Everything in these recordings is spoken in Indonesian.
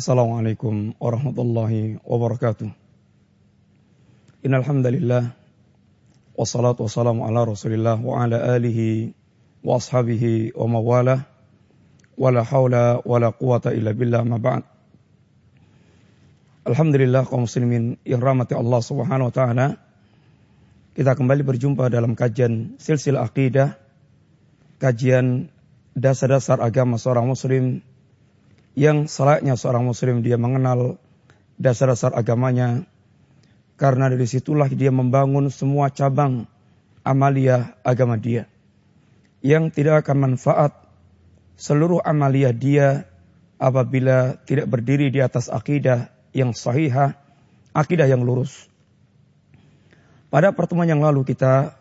Assalamualaikum warahmatullahi wabarakatuh. Innal hamdalillah wassalatu wassalamu ala Rasulillah wa ala alihi wa ashabihi wa mawala wala haula wala quwata illa billah ma ba'd. Alhamdulillah kaum muslimin rahmati Allah Subhanahu wa taala. Kita kembali berjumpa dalam kajian silsilah akidah, kajian dasar-dasar agama seorang muslim yang selayaknya seorang muslim dia mengenal dasar-dasar agamanya karena dari situlah dia membangun semua cabang amalia agama dia yang tidak akan manfaat seluruh amalia dia apabila tidak berdiri di atas akidah yang sahihah, akidah yang lurus. Pada pertemuan yang lalu kita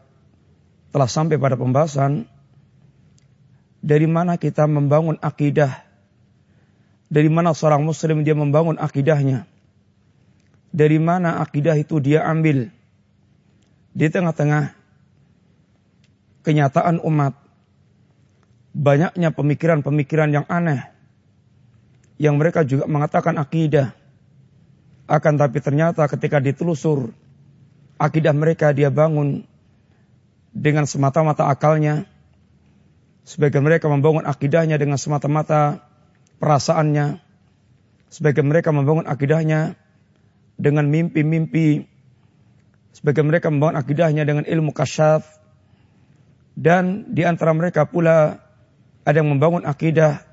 telah sampai pada pembahasan dari mana kita membangun akidah dari mana seorang muslim dia membangun akidahnya? Dari mana akidah itu dia ambil? Di tengah-tengah kenyataan umat. Banyaknya pemikiran-pemikiran yang aneh. Yang mereka juga mengatakan akidah. Akan tapi ternyata ketika ditelusur. Akidah mereka dia bangun dengan semata-mata akalnya. Sebagian mereka membangun akidahnya dengan semata-mata perasaannya. Sebagian mereka membangun akidahnya dengan mimpi-mimpi. Sebagian mereka membangun akidahnya dengan ilmu kasyaf. Dan di antara mereka pula ada yang membangun akidah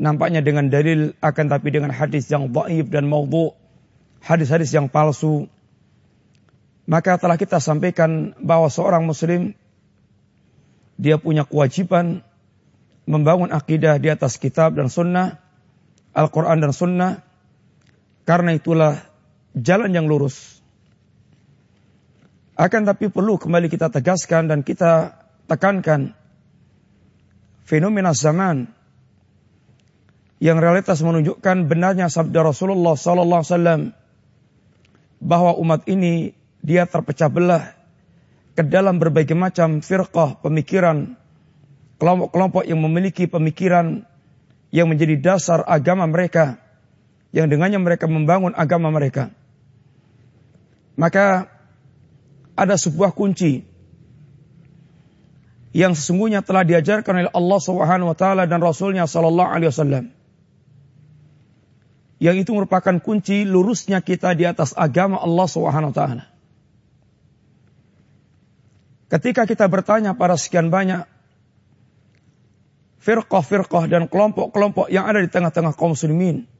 nampaknya dengan dalil akan tapi dengan hadis yang dhaif dan maudhu, hadis-hadis yang palsu. Maka telah kita sampaikan bahwa seorang muslim dia punya kewajiban membangun akidah di atas kitab dan sunnah Al-Quran dan Sunnah. Karena itulah jalan yang lurus. Akan tapi perlu kembali kita tegaskan dan kita tekankan fenomena zaman yang realitas menunjukkan benarnya sabda Rasulullah sallallahu alaihi wasallam bahwa umat ini dia terpecah belah ke dalam berbagai macam firqah pemikiran kelompok-kelompok yang memiliki pemikiran yang menjadi dasar agama mereka yang dengannya mereka membangun agama mereka. Maka ada sebuah kunci yang sesungguhnya telah diajarkan oleh Allah Subhanahu wa taala dan Rasulnya sallallahu alaihi wasallam. Yang itu merupakan kunci lurusnya kita di atas agama Allah Subhanahu wa taala. Ketika kita bertanya pada sekian banyak firqah-firqah dan kelompok-kelompok yang ada di tengah-tengah kaum muslimin.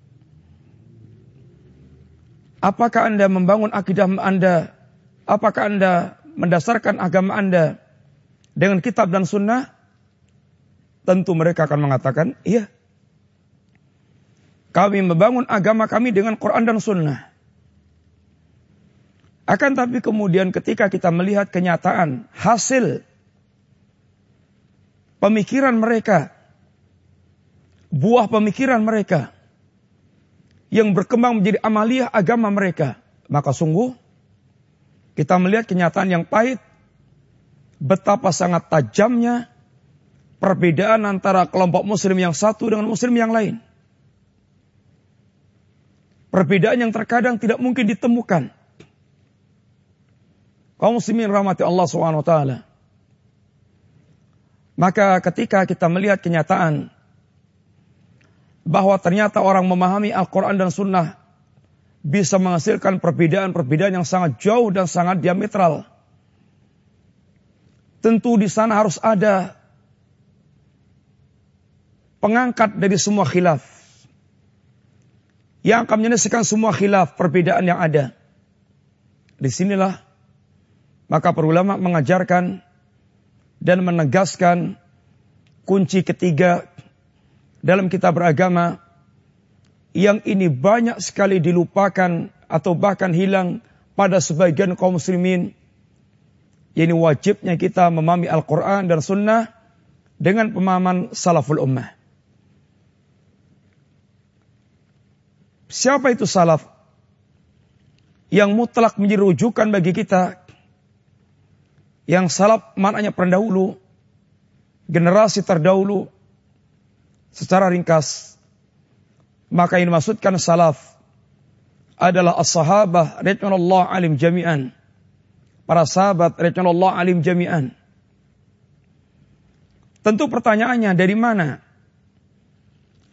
Apakah Anda membangun akidah Anda? Apakah Anda mendasarkan agama Anda dengan kitab dan sunnah? Tentu mereka akan mengatakan, iya. Kami membangun agama kami dengan Quran dan sunnah. Akan tapi kemudian ketika kita melihat kenyataan hasil pemikiran mereka buah pemikiran mereka yang berkembang menjadi amalia agama mereka. Maka sungguh kita melihat kenyataan yang pahit betapa sangat tajamnya perbedaan antara kelompok muslim yang satu dengan muslim yang lain. Perbedaan yang terkadang tidak mungkin ditemukan. Kaum muslimin rahmati Allah SWT. Maka ketika kita melihat kenyataan bahwa ternyata orang memahami Al-Quran dan Sunnah bisa menghasilkan perbedaan-perbedaan yang sangat jauh dan sangat diametral. Tentu di sana harus ada pengangkat dari semua khilaf. Yang akan menyelesaikan semua khilaf, perbedaan yang ada. Di sinilah maka para ulama mengajarkan dan menegaskan kunci ketiga dalam kitab beragama yang ini banyak sekali dilupakan atau bahkan hilang pada sebagian kaum muslimin. Ini wajibnya kita memahami Al-Quran dan Sunnah dengan pemahaman salaful ummah. Siapa itu salaf? Yang mutlak menjadi rujukan bagi kita. Yang salaf maknanya pendahulu. Generasi terdahulu secara ringkas Maka ini maksudkan salaf adalah as-sahabah radhiyallahu alim jami'an. Para sahabat radhiyallahu alim jami'an. Tentu pertanyaannya dari mana?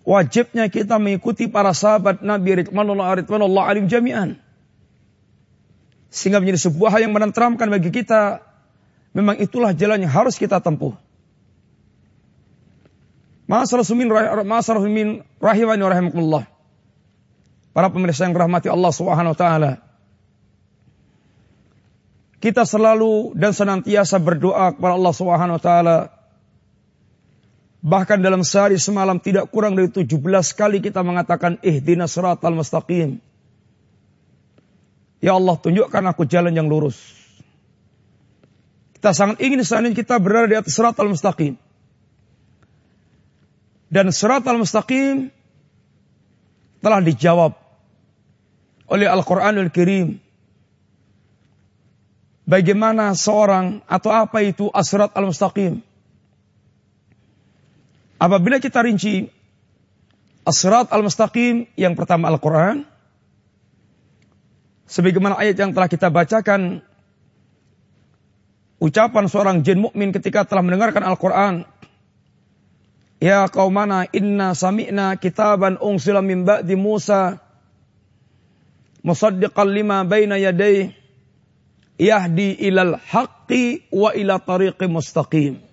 Wajibnya kita mengikuti para sahabat Nabi radhiyallahu alim jami'an. Sehingga menjadi sebuah hal yang menenteramkan bagi kita. Memang itulah jalan yang harus kita tempuh. Rahimani rahimakumullah. Para pemirsa yang rahmati Allah Subhanahu wa taala. Kita selalu dan senantiasa berdoa kepada Allah Subhanahu wa taala. Bahkan dalam sehari semalam tidak kurang dari 17 kali kita mengatakan ihdinas siratal mustaqim. Ya Allah tunjukkan aku jalan yang lurus. Kita sangat ingin ini kita berada di atas siratal mustaqim. Dan surat al-mustaqim telah dijawab oleh Al-Quranul Kirim. Bagaimana seorang atau apa itu asrat al-mustaqim? Apabila kita rinci asrat al-mustaqim yang pertama Al-Quran. Sebagaimana ayat yang telah kita bacakan. Ucapan seorang jin mukmin ketika telah mendengarkan Al-Quran. Ya qaumana inna sami'na kitaban unsila min ba'di Musa musaddiqan lima baina yadayhi yahdi ilal haqqi wa ila tariqi mustaqim.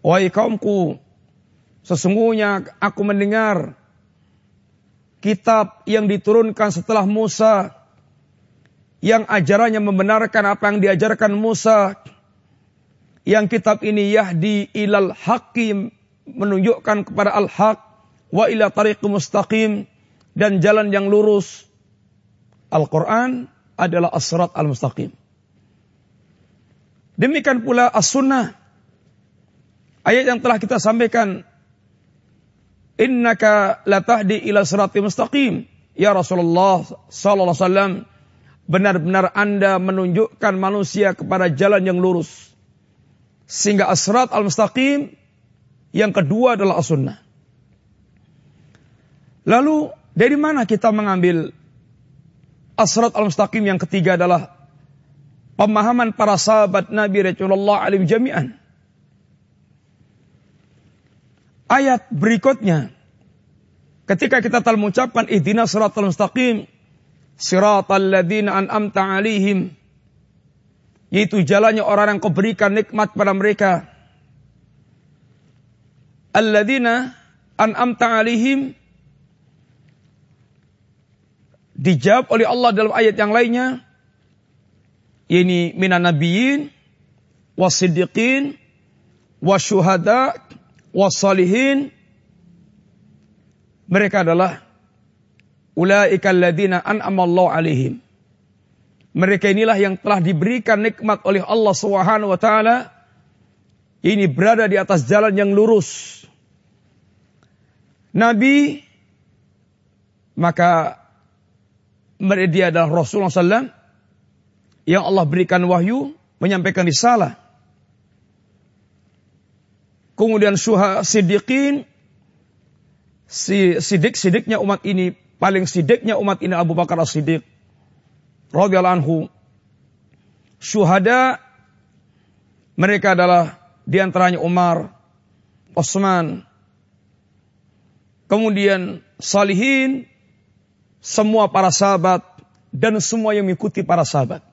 Wahai kaumku, sesungguhnya aku mendengar kitab yang diturunkan setelah Musa yang ajarannya membenarkan apa yang diajarkan Musa. Yang kitab ini yahdi ilal haqqi menunjukkan kepada al-haq wa ila tariq mustaqim dan jalan yang lurus. Al-Quran adalah asrat al-mustaqim. Demikian pula as-sunnah. Ayat yang telah kita sampaikan. Innaka latahdi ila sirati mustaqim. Ya Rasulullah sallallahu alaihi wasallam. Benar-benar Anda menunjukkan manusia kepada jalan yang lurus. Sehingga asrat al-mustaqim yang kedua adalah as-sunnah. Lalu dari mana kita mengambil asrat al-mustaqim yang ketiga adalah pemahaman para sahabat Nabi Rasulullah alim jami'an. Ayat berikutnya ketika kita telah mengucapkan ihdina siratal mustaqim siratal ladzina an'amta alaihim yaitu jalannya orang yang kau berikan nikmat pada mereka alladzina an'amta alaihim. Dijawab oleh Allah dalam ayat yang lainnya. Ini minan nabiyyin wasiddiqin wasyuhada wasalihin mereka adalah ulaika alladzina an'amallahu alaihim. Mereka inilah yang telah diberikan nikmat oleh Allah Subhanahu wa taala. Ini berada di atas jalan yang lurus. Nabi maka dia adalah Rasulullah SAW yang Allah berikan wahyu menyampaikan risalah. Kemudian suha sidikin si sidik sidiknya umat ini paling sidiknya umat ini Abu Bakar as-Siddiq radhiyallahu anhu. Syuhada mereka adalah di antaranya Umar, Osman, kemudian Salihin, semua para sahabat, dan semua yang mengikuti para sahabat.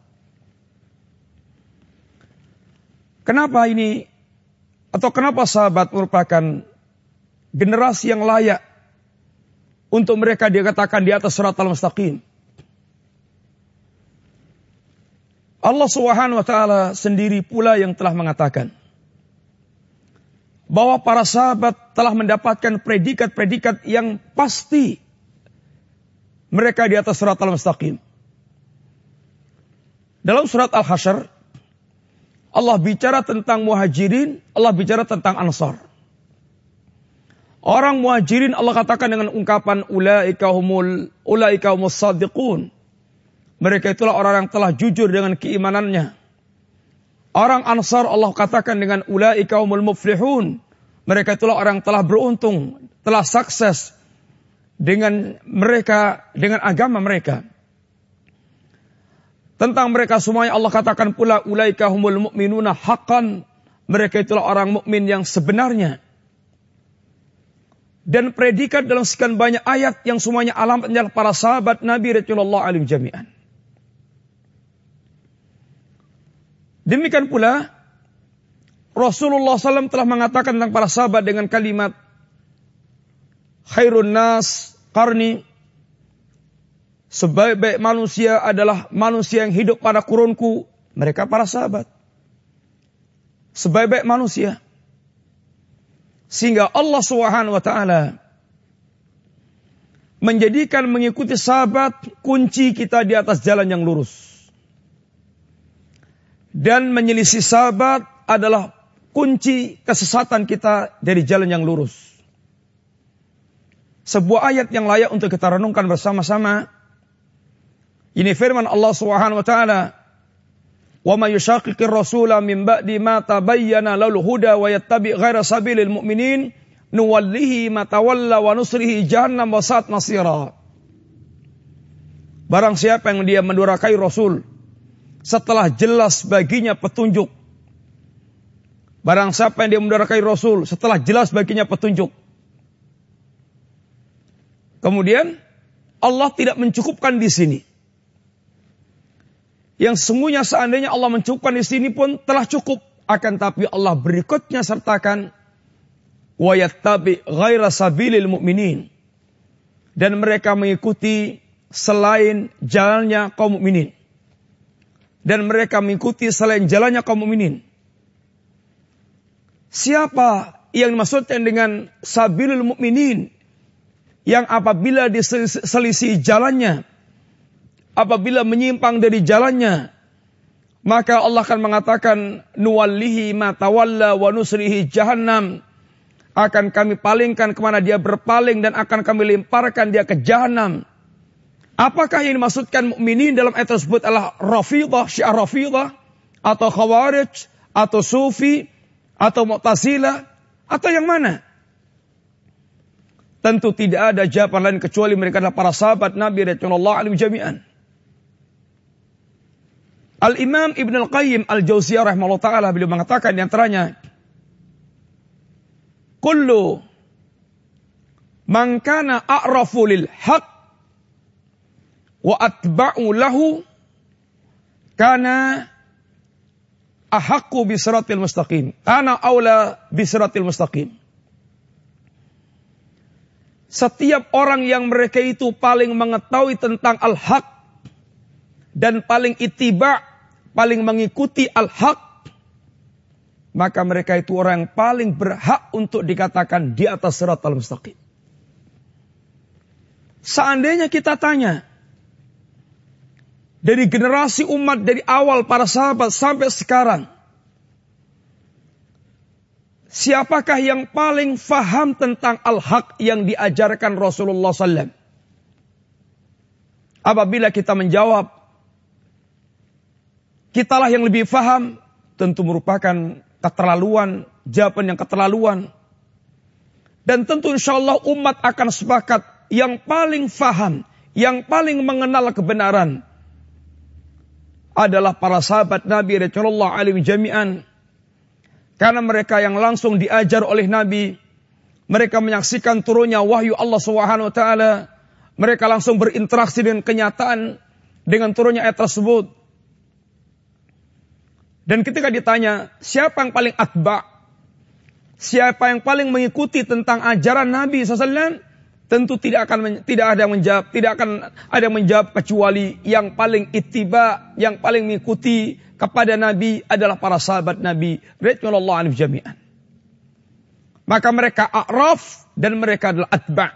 Kenapa ini, atau kenapa sahabat merupakan generasi yang layak untuk mereka dikatakan di atas surat al-mustaqim? Allah Subhanahu wa taala sendiri pula yang telah mengatakan bahwa para sahabat telah mendapatkan predikat-predikat yang pasti mereka di atas surat al-mustaqim. Dalam surat al-hasyr, Allah bicara tentang muhajirin, Allah bicara tentang ansar. Orang muhajirin Allah katakan dengan ungkapan ulaika humul ulaika humus sadiqun. Mereka itulah orang yang telah jujur dengan keimanannya. Orang Ansar Allah katakan dengan ulaika humul muflihun. Mereka itulah orang telah beruntung, telah sukses dengan mereka, dengan agama mereka. Tentang mereka semuanya Allah katakan pula ulaika humul mu'minuna haqqan. Mereka itulah orang mukmin yang sebenarnya. Dan predikat dalam sekian banyak ayat yang semuanya alamatnya para sahabat Nabi Rasulullah alim jami'an. Demikian pula Rasulullah SAW telah mengatakan tentang para sahabat dengan kalimat khairun nas karni sebaik-baik manusia adalah manusia yang hidup pada kurunku mereka para sahabat. Sebaik-baik manusia. Sehingga Allah Subhanahu wa taala menjadikan mengikuti sahabat kunci kita di atas jalan yang lurus. Dan menyelisih sahabat adalah kunci kesesatan kita dari jalan yang lurus. Sebuah ayat yang layak untuk kita renungkan bersama-sama. Ini firman Allah Subhanahu wa taala Wa may yushaqiqir rasula min ba'di ma tabayyana lahu huda wa yattabi ghaira sabilil mu'minin nuwallihi ma tawalla wa nusrihi jahannam wa sa'at masira. Barang siapa yang dia mendurakai Rasul setelah jelas baginya petunjuk. Barang siapa yang dia mendurakai Rasul setelah jelas baginya petunjuk. Kemudian Allah tidak mencukupkan di sini yang sungguhnya seandainya Allah mencukupkan di sini pun telah cukup. Akan tapi Allah berikutnya sertakan ghaira sabilil mu'minin dan mereka mengikuti selain jalannya kaum mukminin dan mereka mengikuti selain jalannya kaum mukminin siapa yang dimaksudkan dengan sabilil mukminin yang apabila diselisih jalannya apabila menyimpang dari jalannya, maka Allah akan mengatakan nuwallihi ma tawalla wa nusrihi jahannam. Akan kami palingkan ke mana dia berpaling dan akan kami lemparkan dia ke jahanam. Apakah yang dimaksudkan mukminin dalam ayat tersebut adalah rafidah, syiar rafidah, atau khawarij, atau sufi, atau mu'tazilah, atau yang mana? Tentu tidak ada jawaban lain kecuali mereka adalah para sahabat Nabi Rasulullah alim jami'an. Al-Imam Ibn Al-Qayyim Al-Jauziyah rahimahullah ta'ala beliau mengatakan di antaranya Kullu man kana a'rafu lil haq wa atba'u lahu kana ahaqqu bisiratil mustaqim. Ana aula bisiratil mustaqim. Setiap orang yang mereka itu paling mengetahui tentang al-haq dan paling itiba paling mengikuti al-haq, maka mereka itu orang yang paling berhak untuk dikatakan di atas surat al-mustaqim. Seandainya kita tanya, dari generasi umat dari awal para sahabat sampai sekarang, siapakah yang paling faham tentang al-haq yang diajarkan Rasulullah SAW? Apabila kita menjawab, Kitalah yang lebih faham, tentu merupakan keterlaluan, jawaban yang keterlaluan. Dan tentu insya Allah umat akan sepakat yang paling faham, yang paling mengenal kebenaran adalah para sahabat Nabi Rasulullah alaihi jami'an. Karena mereka yang langsung diajar oleh Nabi, mereka menyaksikan turunnya wahyu Allah Subhanahu wa taala, mereka langsung berinteraksi dengan kenyataan dengan turunnya ayat tersebut. Dan ketika ditanya, siapa yang paling atba? Siapa yang paling mengikuti tentang ajaran Nabi SAW? Tentu tidak akan tidak ada yang menjawab, tidak akan ada yang menjawab kecuali yang paling ittiba, yang paling mengikuti kepada Nabi adalah para sahabat Nabi radhiyallahu anhu jami'an. Maka mereka a'raf dan mereka adalah atba.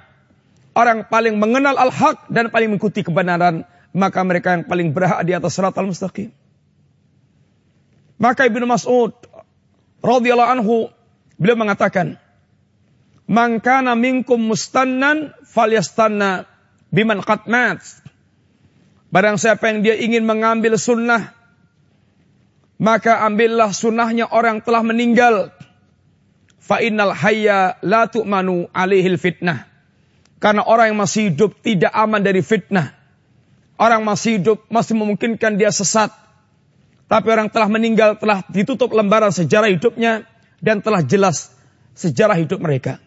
Orang paling mengenal al-haq dan paling mengikuti kebenaran, maka mereka yang paling berhak di atas al mustaqim. Maka Ibnu Mas'ud radhiyallahu anhu beliau mengatakan, "Man kana minkum mustannan falyastanna biman qad mat." Barang siapa yang dia ingin mengambil sunnah, maka ambillah sunnahnya orang telah meninggal. Fa innal hayya la tu'manu alaihil fitnah. Karena orang yang masih hidup tidak aman dari fitnah. Orang masih hidup masih memungkinkan dia sesat. Tapi orang telah meninggal telah ditutup lembaran sejarah hidupnya dan telah jelas sejarah hidup mereka.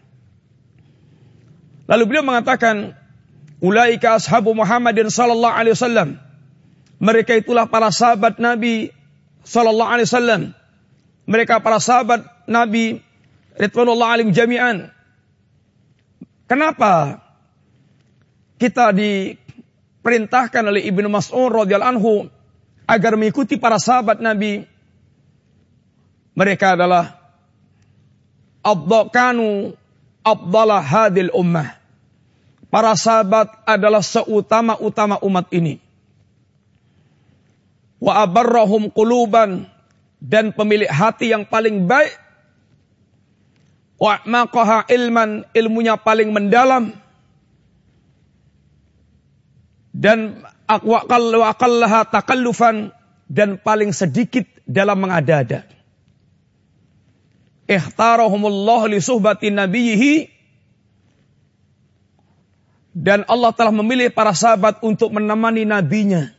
Lalu beliau mengatakan, Ulaika ashabu Muhammadin sallallahu alaihi wasallam. Mereka itulah para sahabat Nabi sallallahu alaihi wasallam. Mereka para sahabat Nabi ridwanullah alim jami'an. Kenapa kita diperintahkan oleh Ibnu Mas'ud radhiyallahu anhu agar mengikuti para sahabat Nabi? Mereka adalah abdakanu abdalah hadil ummah. Para sahabat adalah seutama-utama umat ini. Wa abarrahum quluban dan pemilik hati yang paling baik wa maqaha ilman ilmunya paling mendalam dan wa aqallaha takallufan dan paling sedikit dalam mengada-ada. Ihtarahumullah li suhbati nabiyhi dan Allah telah memilih para sahabat untuk menemani nabinya.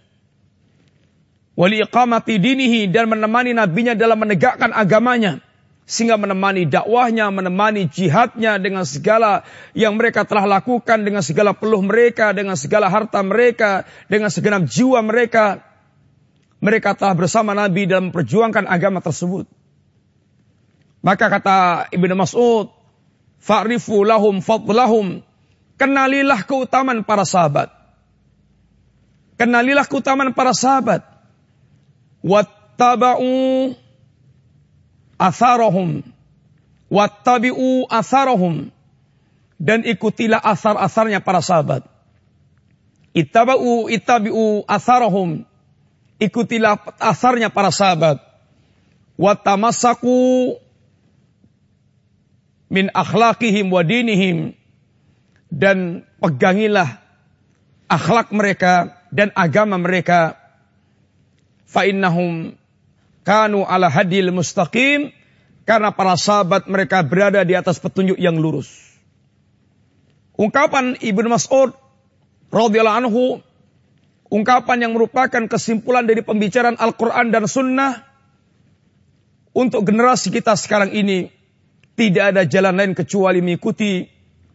Wali iqamati dinihi dan menemani nabinya dalam menegakkan agamanya sehingga menemani dakwahnya, menemani jihadnya dengan segala yang mereka telah lakukan, dengan segala peluh mereka, dengan segala harta mereka, dengan segenap jiwa mereka. Mereka telah bersama Nabi dalam memperjuangkan agama tersebut. Maka kata Ibnu Mas'ud, Fa'rifu lahum fadlahum. Kenalilah keutamaan para sahabat. Kenalilah keutamaan para sahabat. Wattaba'u atharahum wattabi'u atharahum dan ikutilah asar-asarnya para sahabat. Ittaba'u ittabi'u atharahum ikutilah asarnya para sahabat. Wattamassaku min akhlaqihim wa dinihim dan pegangilah akhlak mereka dan agama mereka fa innahum kanu ala hadil mustaqim karena para sahabat mereka berada di atas petunjuk yang lurus. Ungkapan Ibnu Mas'ud radhiyallahu anhu ungkapan yang merupakan kesimpulan dari pembicaraan Al-Qur'an dan sunnah untuk generasi kita sekarang ini tidak ada jalan lain kecuali mengikuti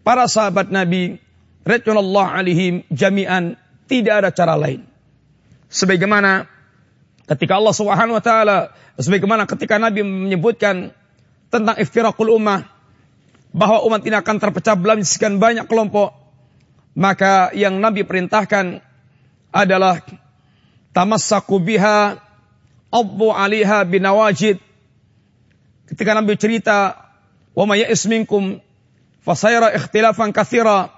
para sahabat Nabi radhiyallahu alaihim jami'an tidak ada cara lain. Sebagaimana Ketika Allah Subhanahu wa taala sebagaimana ketika Nabi menyebutkan tentang iftirakul ummah bahwa umat ini akan terpecah belah sekian banyak kelompok, maka yang Nabi perintahkan adalah tamassaku biha abbu aliha binawajid. Ketika Nabi cerita, "Wa may fasayara ikhtilafan katsira."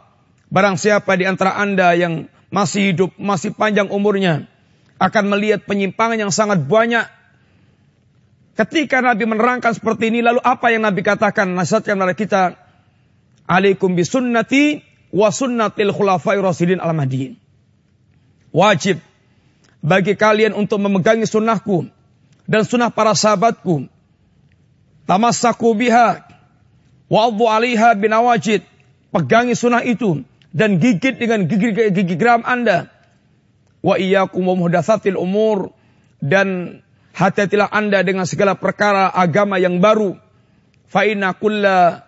Barang siapa di antara Anda yang masih hidup, masih panjang umurnya, akan melihat penyimpangan yang sangat banyak. Ketika Nabi menerangkan seperti ini, lalu apa yang Nabi katakan? Nasihatkan kepada kita, Alaikum bisunnati wa sunnatil khulafai rasidin al mahdiin. Wajib bagi kalian untuk memegangi sunnahku dan sunnah para sahabatku. Tamassaku biha wa'adhu alaiha binawajid. Pegangi sunnah itu dan gigit dengan gigi, gigi geram anda. Wa iyyakum wa muhdatsatil umur. Dan hati-hatilah Anda dengan segala perkara agama yang baru. Fa inna kulla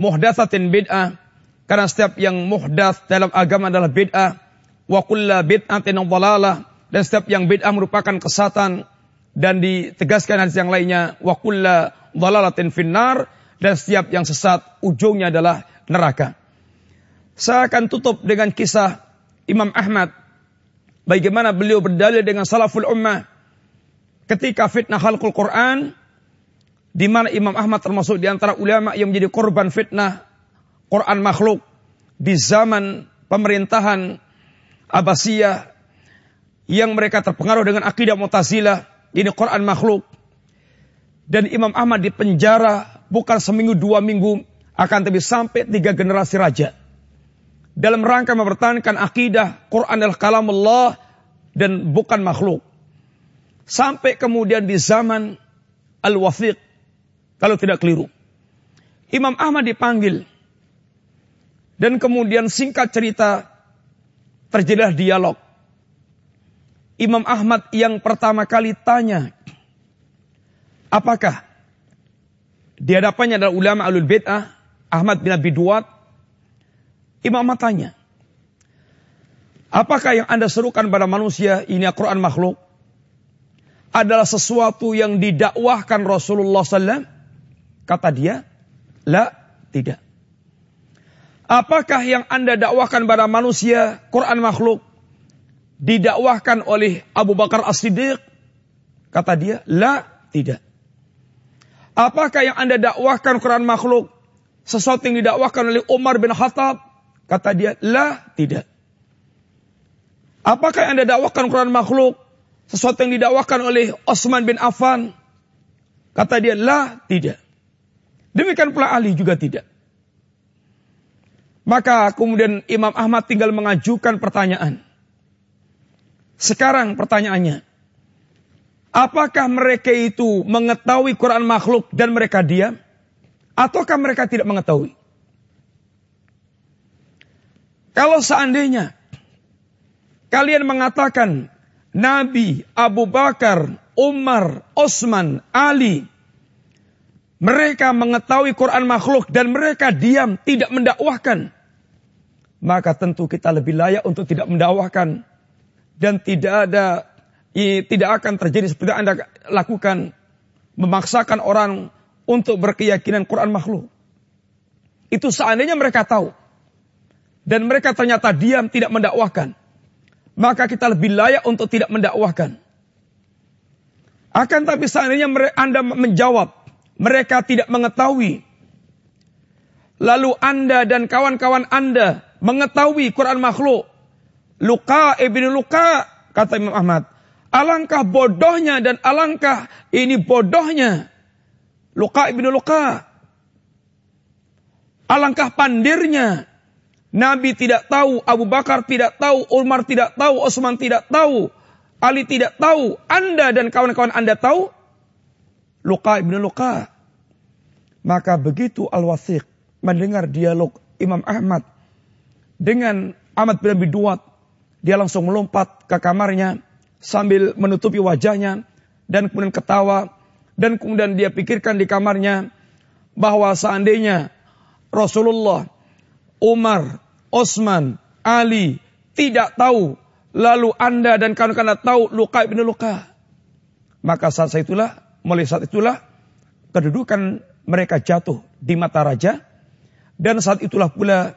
muhdatsatin bid'ah. Karena setiap yang muhdats dalam agama adalah bid'ah. Wa kulla bid'atin dhalalah. Dan setiap yang bid'ah merupakan kesatan. Dan ditegaskan hadis yang lainnya. Wa kulla dhalalatin finnar dan setiap yang sesat ujungnya adalah neraka. Saya akan tutup dengan kisah Imam Ahmad. Bagaimana beliau berdalil dengan salaful ummah. Ketika fitnah khalqul Quran di mana Imam Ahmad termasuk di antara ulama yang menjadi korban fitnah Quran makhluk di zaman pemerintahan Abbasiyah yang mereka terpengaruh dengan akidah Mu'tazilah ini Quran makhluk. Dan Imam Ahmad di penjara bukan seminggu dua minggu akan tapi sampai tiga generasi raja dalam rangka mempertahankan akidah Quran adalah kalam Allah dan bukan makhluk. Sampai kemudian di zaman Al-Wafiq, kalau tidak keliru. Imam Ahmad dipanggil. Dan kemudian singkat cerita, terjadilah dialog. Imam Ahmad yang pertama kali tanya, apakah di hadapannya adalah ulama alul bid'ah, Ahmad bin Abi Duat, Imam Ahmad apakah yang anda serukan pada manusia ini Al-Quran makhluk? Adalah sesuatu yang didakwahkan Rasulullah SAW? Kata dia, la, tidak. Apakah yang anda dakwahkan pada manusia Quran makhluk? didakwahkan oleh Abu Bakar As-Siddiq? Kata dia, la, tidak. Apakah yang anda dakwahkan Quran makhluk? Sesuatu yang didakwahkan oleh Umar bin Khattab? Kata dia, la, tidak. Apakah yang anda dakwahkan Quran makhluk? Sesuatu yang didakwahkan oleh Osman bin Affan? Kata dia, la, tidak. Demikian pula Ali juga tidak. Maka kemudian Imam Ahmad tinggal mengajukan pertanyaan. Sekarang pertanyaannya, apakah mereka itu mengetahui Quran makhluk dan mereka diam? Ataukah mereka tidak mengetahui? Kalau seandainya kalian mengatakan Nabi, Abu Bakar, Umar, Osman, Ali, mereka mengetahui Quran makhluk dan mereka diam, tidak mendakwahkan. Maka tentu kita lebih layak untuk tidak mendakwahkan dan tidak ada tidak akan terjadi seperti Anda lakukan memaksakan orang untuk berkeyakinan Quran makhluk. Itu seandainya mereka tahu dan mereka ternyata diam tidak mendakwahkan, maka kita lebih layak untuk tidak mendakwahkan. Akan tapi seandainya Anda menjawab, mereka tidak mengetahui. Lalu Anda dan kawan-kawan Anda mengetahui Quran makhluk, Luka ibnu Luka, kata Imam Ahmad. Alangkah bodohnya dan alangkah ini bodohnya. Luka ibnu Luka. Alangkah pandirnya. Nabi tidak tahu, Abu Bakar tidak tahu, Umar tidak tahu, Osman tidak tahu, Ali tidak tahu, Anda dan kawan-kawan Anda tahu. Luka ibnu Luka. Maka begitu Al-Wasiq mendengar dialog Imam Ahmad dengan Ahmad bin Abi Duat dia langsung melompat ke kamarnya sambil menutupi wajahnya dan kemudian ketawa dan kemudian dia pikirkan di kamarnya bahwa seandainya Rasulullah, Umar, Osman, Ali tidak tahu lalu Anda dan kawan-kawan tahu luka ibn luka. Maka saat itulah, mulai saat itulah kedudukan mereka jatuh di mata raja dan saat itulah pula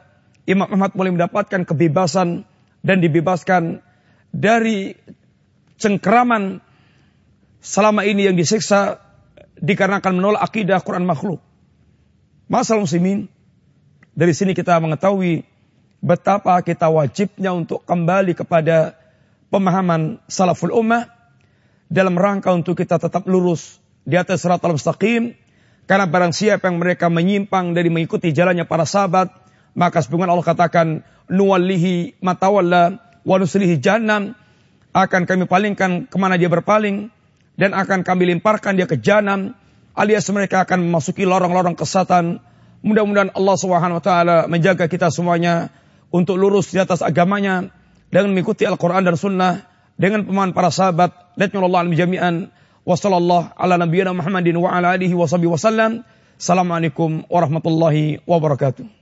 Imam Ahmad mulai mendapatkan kebebasan dan dibebaskan dari cengkeraman selama ini yang disiksa dikarenakan menolak akidah Quran makhluk. Masalah muslimin, dari sini kita mengetahui betapa kita wajibnya untuk kembali kepada pemahaman salaful ummah dalam rangka untuk kita tetap lurus di atas al mustaqim karena barang siapa yang mereka menyimpang dari mengikuti jalannya para sahabat maka sebagaimana Allah katakan nuwallihi matawalla wa nuslihi jahannam akan kami palingkan ke mana dia berpaling dan akan kami limparkan dia ke jahanam alias mereka akan memasuki lorong-lorong kesatan mudah-mudahan Allah Subhanahu wa taala menjaga kita semuanya untuk lurus di atas agamanya dengan mengikuti Al-Qur'an dan sunnah dengan pemahaman para sahabat. Dan Allah jami'an. Wa sallallahu ala nabiyyina Muhammadin wa ala alihi wa wasallam Assalamualaikum warahmatullahi wabarakatuh